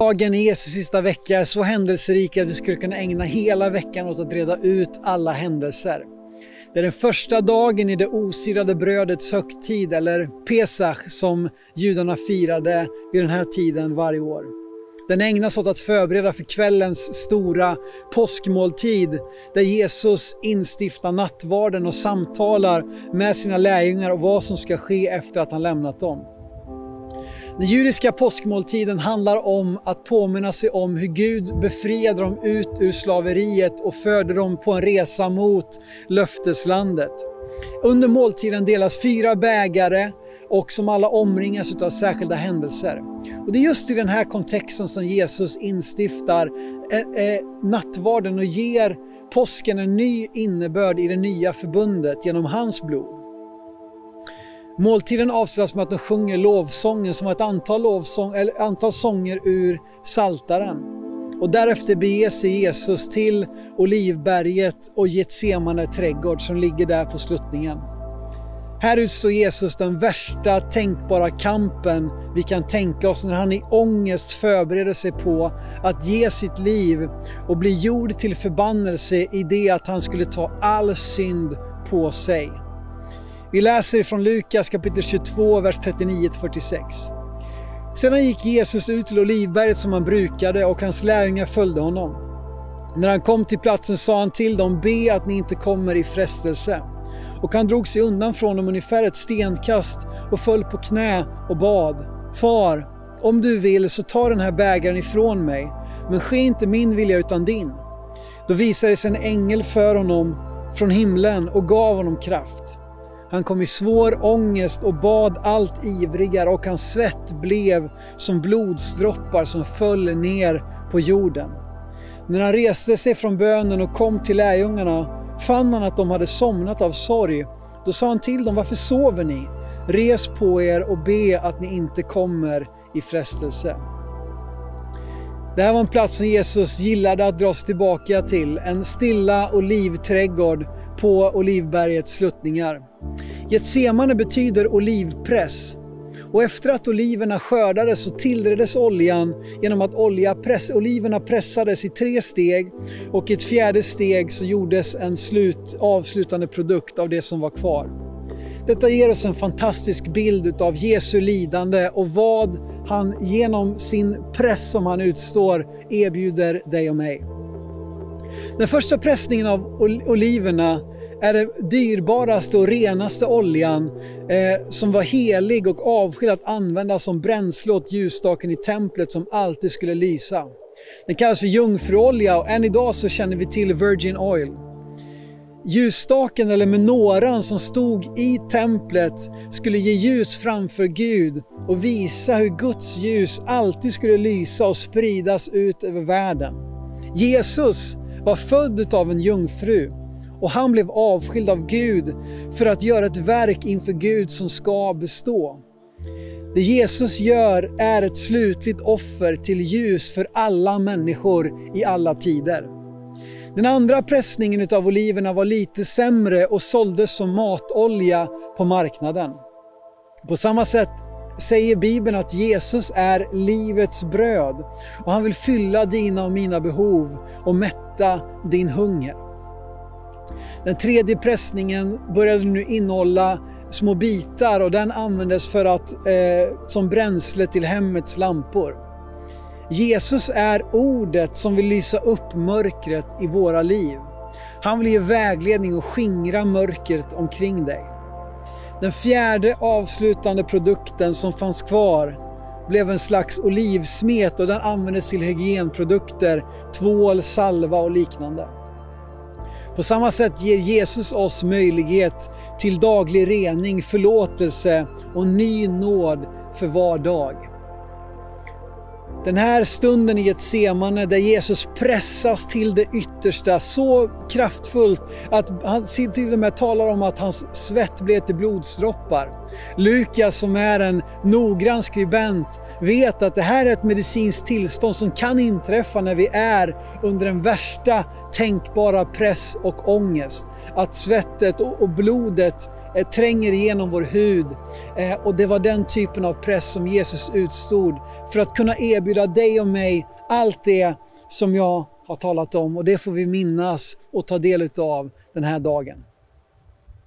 Dagen i Jesu sista vecka är så händelserik att vi skulle kunna ägna hela veckan åt att reda ut alla händelser. Det är den första dagen i det osirade brödets högtid, eller Pesach, som judarna firade vid den här tiden varje år. Den ägnas åt att förbereda för kvällens stora påskmåltid där Jesus instiftar nattvarden och samtalar med sina lärjungar om vad som ska ske efter att han lämnat dem. Den judiska påskmåltiden handlar om att påminna sig om hur Gud befriade dem ut ur slaveriet och förde dem på en resa mot löfteslandet. Under måltiden delas fyra bägare och som alla omringas av särskilda händelser. Och det är just i den här kontexten som Jesus instiftar eh, eh, nattvarden och ger påsken en ny innebörd i det nya förbundet genom hans blod. Måltiden avslutas med att de sjunger lovsången som var ett antal, lovsång, eller antal sånger ur Saltaren. Och därefter beger sig Jesus till Olivberget och Getsemane trädgård som ligger där på sluttningen. Här utstår Jesus den värsta tänkbara kampen vi kan tänka oss när han i ångest förbereder sig på att ge sitt liv och bli gjord till förbannelse i det att han skulle ta all synd på sig. Vi läser från Lukas kapitel 22, vers 39-46. Sedan gick Jesus ut till Olivberget som han brukade och hans lärjungar följde honom. När han kom till platsen sa han till dem, be att ni inte kommer i frestelse. Och han drog sig undan från dem ungefär ett stenkast och föll på knä och bad. Far, om du vill så ta den här bägaren ifrån mig, men ske inte min vilja utan din. Då visades en ängel för honom från himlen och gav honom kraft. Han kom i svår ångest och bad allt ivrigare och hans svett blev som blodsdroppar som föll ner på jorden. När han reste sig från bönen och kom till lärjungarna fann han att de hade somnat av sorg. Då sa han till dem, varför sover ni? Res på er och be att ni inte kommer i frestelse. Det här var en plats som Jesus gillade att dra sig tillbaka till, en stilla olivträdgård på Olivbergets sluttningar. Getsemane betyder olivpress och efter att oliverna skördades så tillreddes oljan genom att olja press, oliverna pressades i tre steg och i ett fjärde steg så gjordes en slut, avslutande produkt av det som var kvar. Detta ger oss en fantastisk bild av Jesu lidande och vad han genom sin press som han utstår erbjuder dig och mig. Den första pressningen av oliverna är den dyrbaraste och renaste oljan eh, som var helig och avskild att använda som bränsle åt ljusstaken i templet som alltid skulle lysa. Den kallas för jungfruolja och än idag så känner vi till Virgin Oil. Ljusstaken eller menoran som stod i templet skulle ge ljus framför Gud och visa hur Guds ljus alltid skulle lysa och spridas ut över världen. Jesus var född av en jungfru och han blev avskild av Gud för att göra ett verk inför Gud som ska bestå. Det Jesus gör är ett slutligt offer till ljus för alla människor i alla tider. Den andra pressningen av oliverna var lite sämre och såldes som matolja på marknaden. På samma sätt säger Bibeln att Jesus är livets bröd och han vill fylla dina och mina behov och mätta din hunger. Den tredje pressningen började nu innehålla små bitar och den användes för att, eh, som bränsle till hemmets lampor. Jesus är ordet som vill lysa upp mörkret i våra liv. Han vill ge vägledning och skingra mörkret omkring dig. Den fjärde avslutande produkten som fanns kvar blev en slags olivsmet och den användes till hygienprodukter, tvål, salva och liknande. På samma sätt ger Jesus oss möjlighet till daglig rening, förlåtelse och ny nåd för var dag. Den här stunden i ett semane där Jesus pressas till det yttersta så kraftfullt att han till och med talar om att hans svett blev till blodsdroppar. Lukas som är en noggrann skribent vet att det här är ett medicinskt tillstånd som kan inträffa när vi är under den värsta tänkbara press och ångest. Att svettet och blodet eh, tränger igenom vår hud. Eh, och det var den typen av press som Jesus utstod för att kunna erbjuda dig och mig allt det som jag har talat om och det får vi minnas och ta del av den här dagen.